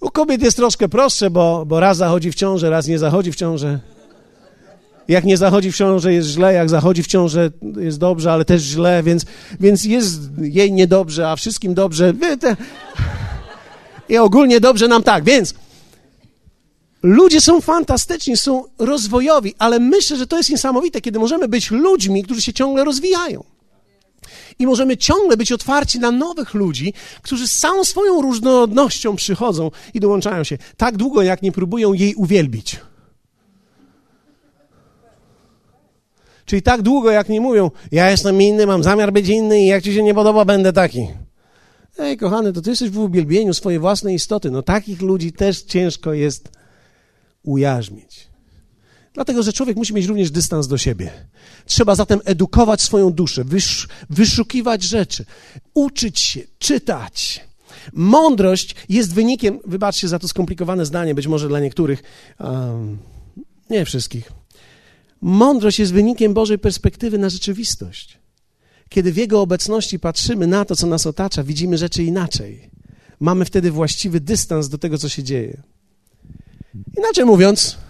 U kobiet jest troszkę prostsze, bo, bo raz zachodzi w ciążę, raz nie zachodzi w ciążę. Jak nie zachodzi w ciążę, jest źle, jak zachodzi w ciążę, jest dobrze, ale też źle, więc, więc jest jej niedobrze, a wszystkim dobrze. I ogólnie dobrze nam tak, więc ludzie są fantastyczni, są rozwojowi, ale myślę, że to jest niesamowite, kiedy możemy być ludźmi, którzy się ciągle rozwijają. I możemy ciągle być otwarci na nowych ludzi, którzy z całą swoją różnorodnością przychodzą i dołączają się, tak długo, jak nie próbują jej uwielbić. Czyli tak długo, jak nie mówią, ja jestem inny, mam zamiar być inny i jak ci się nie podoba, będę taki. Ej, kochany, to ty jesteś w uwielbieniu swojej własnej istoty. No takich ludzi też ciężko jest ujarzmić. Dlatego, że człowiek musi mieć również dystans do siebie. Trzeba zatem edukować swoją duszę, wysz, wyszukiwać rzeczy, uczyć się, czytać. Mądrość jest wynikiem, wybaczcie za to skomplikowane zdanie, być może dla niektórych, um, nie wszystkich. Mądrość jest wynikiem Bożej perspektywy na rzeczywistość. Kiedy w Jego obecności patrzymy na to, co nas otacza, widzimy rzeczy inaczej. Mamy wtedy właściwy dystans do tego, co się dzieje. Inaczej mówiąc,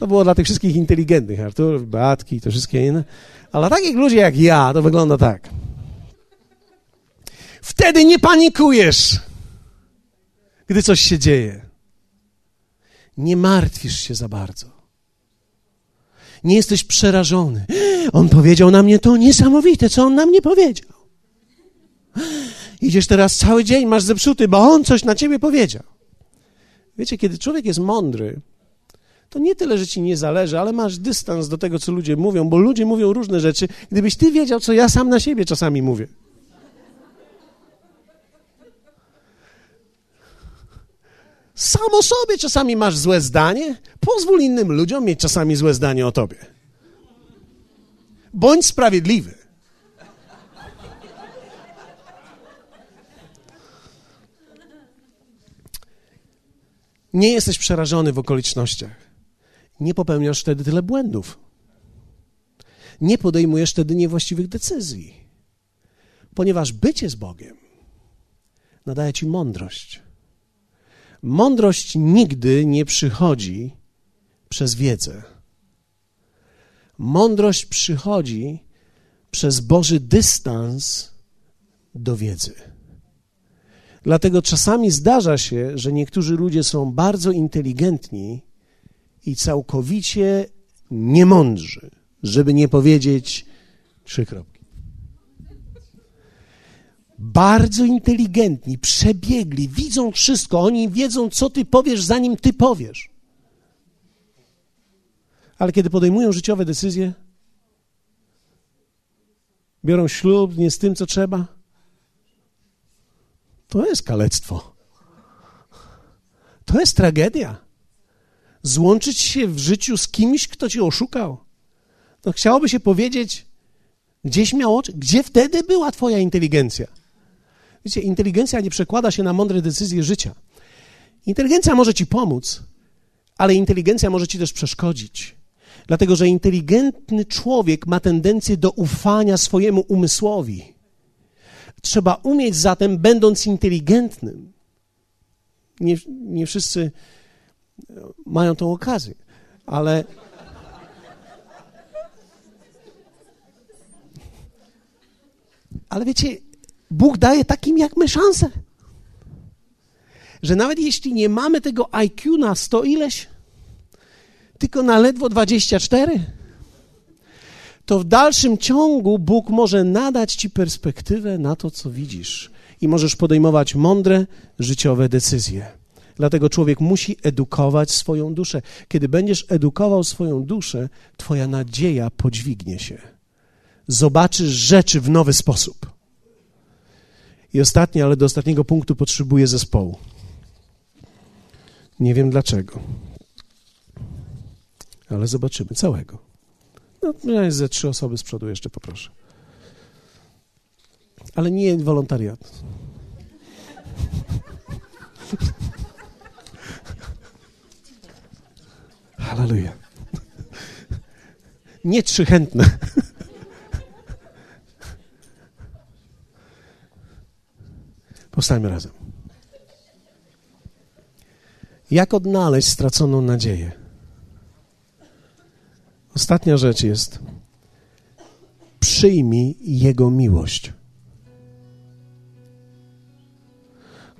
to było dla tych wszystkich inteligentnych, Artur, Beatki i to wszystkie inne. Ale dla takich ludzi jak ja, to wygląda tak. Wtedy nie panikujesz, gdy coś się dzieje. Nie martwisz się za bardzo. Nie jesteś przerażony. On powiedział na mnie to niesamowite, co on nam nie powiedział. Idziesz teraz cały dzień, masz zepsuty, bo on coś na ciebie powiedział. Wiecie, kiedy człowiek jest mądry, to nie tyle, że ci nie zależy, ale masz dystans do tego, co ludzie mówią, bo ludzie mówią różne rzeczy. Gdybyś ty wiedział, co ja sam na siebie czasami mówię. Sam o sobie czasami masz złe zdanie. Pozwól innym ludziom mieć czasami złe zdanie o tobie. Bądź sprawiedliwy. Nie jesteś przerażony w okolicznościach. Nie popełniasz wtedy tyle błędów. Nie podejmujesz wtedy niewłaściwych decyzji. Ponieważ bycie z Bogiem nadaje ci mądrość. Mądrość nigdy nie przychodzi przez wiedzę. Mądrość przychodzi przez Boży dystans do wiedzy. Dlatego czasami zdarza się, że niektórzy ludzie są bardzo inteligentni i całkowicie niemądrzy, żeby nie powiedzieć trzy kropki bardzo inteligentni, przebiegli, widzą wszystko, oni wiedzą, co ty powiesz, zanim ty powiesz. Ale kiedy podejmują życiowe decyzje, biorą ślub nie z tym, co trzeba, to jest kalectwo. To jest tragedia. Złączyć się w życiu z kimś, kto cię oszukał. No chciałoby się powiedzieć, gdzieś miało, gdzie wtedy była twoja inteligencja? Wiecie, inteligencja nie przekłada się na mądre decyzje życia. Inteligencja może ci pomóc, ale inteligencja może ci też przeszkodzić. Dlatego, że inteligentny człowiek ma tendencję do ufania swojemu umysłowi. Trzeba umieć zatem, będąc inteligentnym, nie, nie wszyscy mają tą okazję, ale. Ale wiecie, Bóg daje takim jak my szansę. Że nawet jeśli nie mamy tego IQ na 100 ileś, tylko na ledwo 24, to w dalszym ciągu Bóg może nadać ci perspektywę na to, co widzisz i możesz podejmować mądre, życiowe decyzje. Dlatego człowiek musi edukować swoją duszę. Kiedy będziesz edukował swoją duszę, Twoja nadzieja podźwignie się. Zobaczysz rzeczy w nowy sposób. I ostatnie, ale do ostatniego punktu potrzebuję zespołu. Nie wiem dlaczego, ale zobaczymy całego. No, ze trzy osoby z przodu jeszcze poproszę. Ale nie wolontariat. Halleluja. Nie trzy chętne. Powstańmy razem. Jak odnaleźć straconą nadzieję? Ostatnia rzecz jest: przyjmij Jego miłość.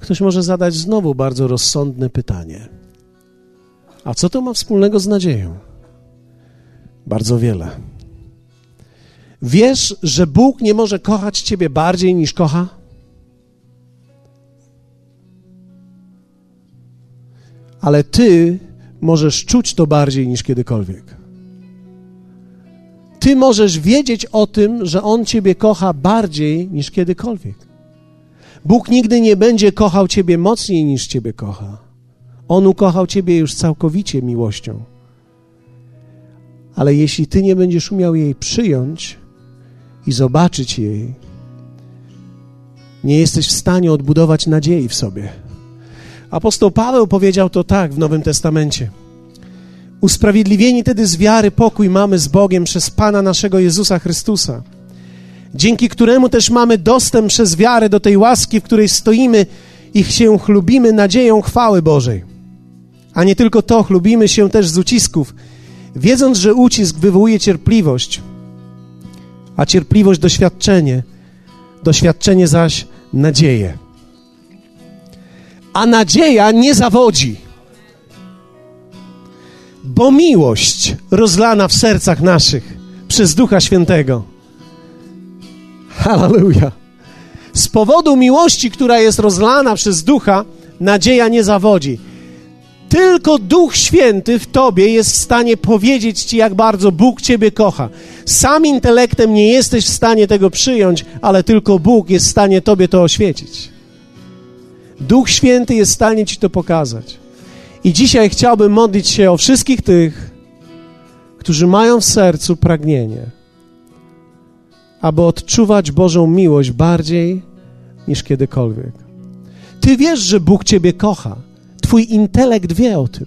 Ktoś może zadać znowu bardzo rozsądne pytanie. A co to ma wspólnego z nadzieją? Bardzo wiele. Wiesz, że Bóg nie może kochać Ciebie bardziej niż kocha? Ale Ty możesz czuć to bardziej niż kiedykolwiek. Ty możesz wiedzieć o tym, że On Ciebie kocha bardziej niż kiedykolwiek. Bóg nigdy nie będzie kochał Ciebie mocniej niż Ciebie kocha. On ukochał Ciebie już całkowicie miłością. Ale jeśli Ty nie będziesz umiał jej przyjąć i zobaczyć jej, nie jesteś w stanie odbudować nadziei w sobie. Apostoł Paweł powiedział to tak w Nowym Testamencie. Usprawiedliwieni tedy z wiary pokój mamy z Bogiem przez Pana naszego Jezusa Chrystusa, dzięki któremu też mamy dostęp przez wiarę do tej łaski, w której stoimy i się chlubimy nadzieją chwały Bożej. A nie tylko to, chlubimy się też z ucisków, wiedząc, że ucisk wywołuje cierpliwość, a cierpliwość doświadczenie, doświadczenie zaś nadzieję. A nadzieja nie zawodzi bo miłość rozlana w sercach naszych przez Ducha Świętego. Hallelujah. Z powodu miłości, która jest rozlana przez Ducha, nadzieja nie zawodzi. Tylko Duch Święty w tobie jest w stanie powiedzieć ci, jak bardzo Bóg ciebie kocha. Sam intelektem nie jesteś w stanie tego przyjąć, ale tylko Bóg jest w stanie tobie to oświecić. Duch Święty jest w stanie ci to pokazać. I dzisiaj chciałbym modlić się o wszystkich tych, którzy mają w sercu pragnienie, aby odczuwać Bożą miłość bardziej niż kiedykolwiek. Ty wiesz, że Bóg Ciebie kocha. Twój intelekt wie o tym,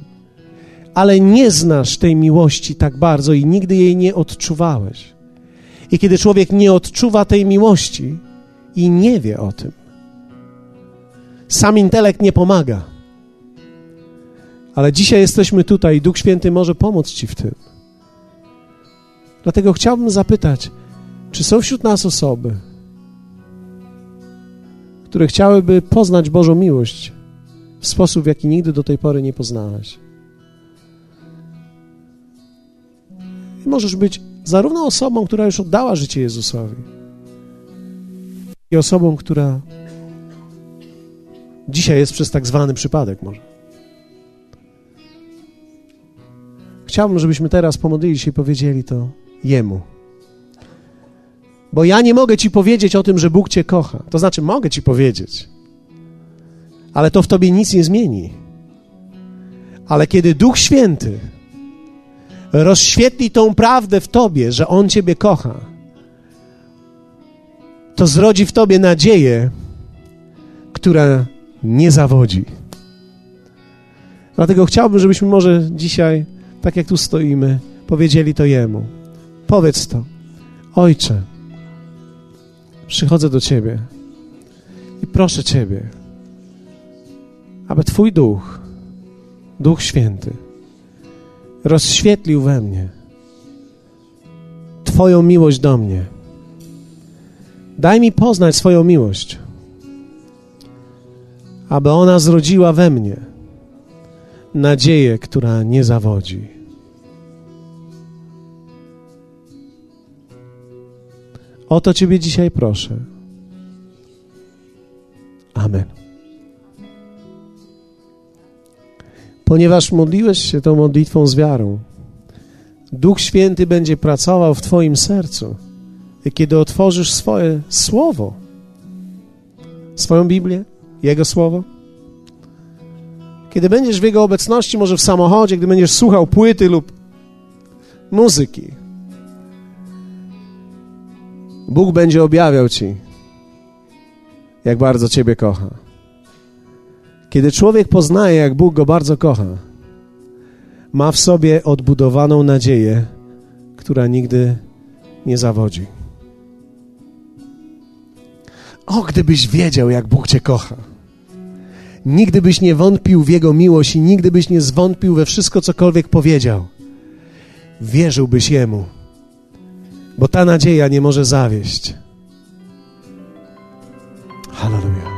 ale nie znasz tej miłości tak bardzo i nigdy jej nie odczuwałeś. I kiedy człowiek nie odczuwa tej miłości i nie wie o tym, sam intelekt nie pomaga. Ale dzisiaj jesteśmy tutaj i Duch Święty może pomóc Ci w tym. Dlatego chciałbym zapytać, czy są wśród nas osoby, które chciałyby poznać Bożą miłość w sposób, w jaki nigdy do tej pory nie poznałeś? I możesz być zarówno osobą, która już oddała życie Jezusowi, i osobą, która dzisiaj jest przez tak zwany przypadek może. Chciałbym, żebyśmy teraz pomodlili się i powiedzieli to Jemu. Bo ja nie mogę Ci powiedzieć o tym, że Bóg Cię kocha. To znaczy, mogę Ci powiedzieć, ale to w Tobie nic nie zmieni. Ale kiedy Duch Święty rozświetli tą prawdę w tobie, że On ciebie kocha, to zrodzi w tobie nadzieję, która nie zawodzi. Dlatego chciałbym, żebyśmy może dzisiaj, tak jak tu stoimy, powiedzieli to Jemu. Powiedz to. Ojcze, przychodzę do Ciebie i proszę Ciebie, aby Twój duch, Duch Święty, rozświetlił we mnie Twoją miłość do mnie. Daj mi poznać swoją miłość, aby ona zrodziła we mnie nadzieję, która nie zawodzi. O to Ciebie dzisiaj proszę. Amen. Ponieważ modliłeś się tą modlitwą z wiarą, Duch Święty będzie pracował w Twoim sercu. Kiedy otworzysz swoje słowo, swoją Biblię, Jego słowo, kiedy będziesz w Jego obecności, może w samochodzie, gdy będziesz słuchał płyty lub muzyki, Bóg będzie objawiał Ci, jak bardzo Ciebie kocha. Kiedy człowiek poznaje, jak Bóg go bardzo kocha, ma w sobie odbudowaną nadzieję, która nigdy nie zawodzi. O, gdybyś wiedział, jak Bóg Cię kocha. Nigdy byś nie wątpił w Jego miłość i nigdy byś nie zwątpił we wszystko, cokolwiek powiedział. Wierzyłbyś Jemu, bo ta nadzieja nie może zawieść. Hallelujah.